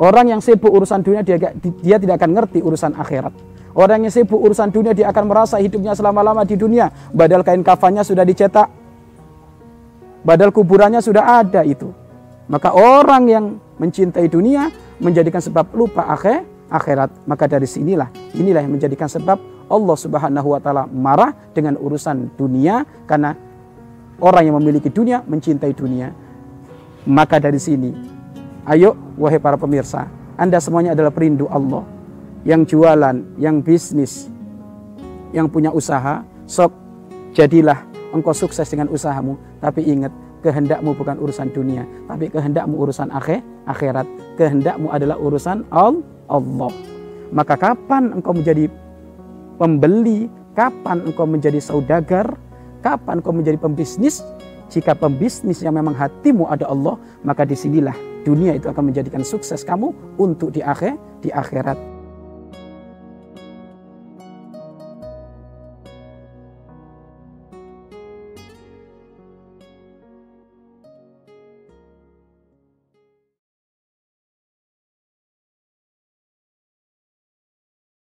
Orang yang sibuk urusan dunia dia, dia tidak akan ngerti urusan akhirat. Orang yang sibuk urusan dunia dia akan merasa hidupnya selama-lama di dunia. Badal kain kafannya sudah dicetak. Badal kuburannya sudah ada itu. Maka orang yang mencintai dunia menjadikan sebab lupa akhir akhirat. Maka dari sinilah inilah yang menjadikan sebab Allah Subhanahu wa taala marah dengan urusan dunia karena orang yang memiliki dunia mencintai dunia. Maka dari sini Ayo wahai para pemirsa, Anda semuanya adalah perindu Allah. Yang jualan, yang bisnis, yang punya usaha, sok jadilah engkau sukses dengan usahamu. Tapi ingat, kehendakmu bukan urusan dunia, tapi kehendakmu urusan akhir, akhirat. Kehendakmu adalah urusan Allah. Maka kapan engkau menjadi pembeli, kapan engkau menjadi saudagar, kapan engkau menjadi pembisnis, jika pembisnis yang memang hatimu ada Allah, maka di sinilah dunia itu akan menjadikan sukses kamu untuk di akhir di akhirat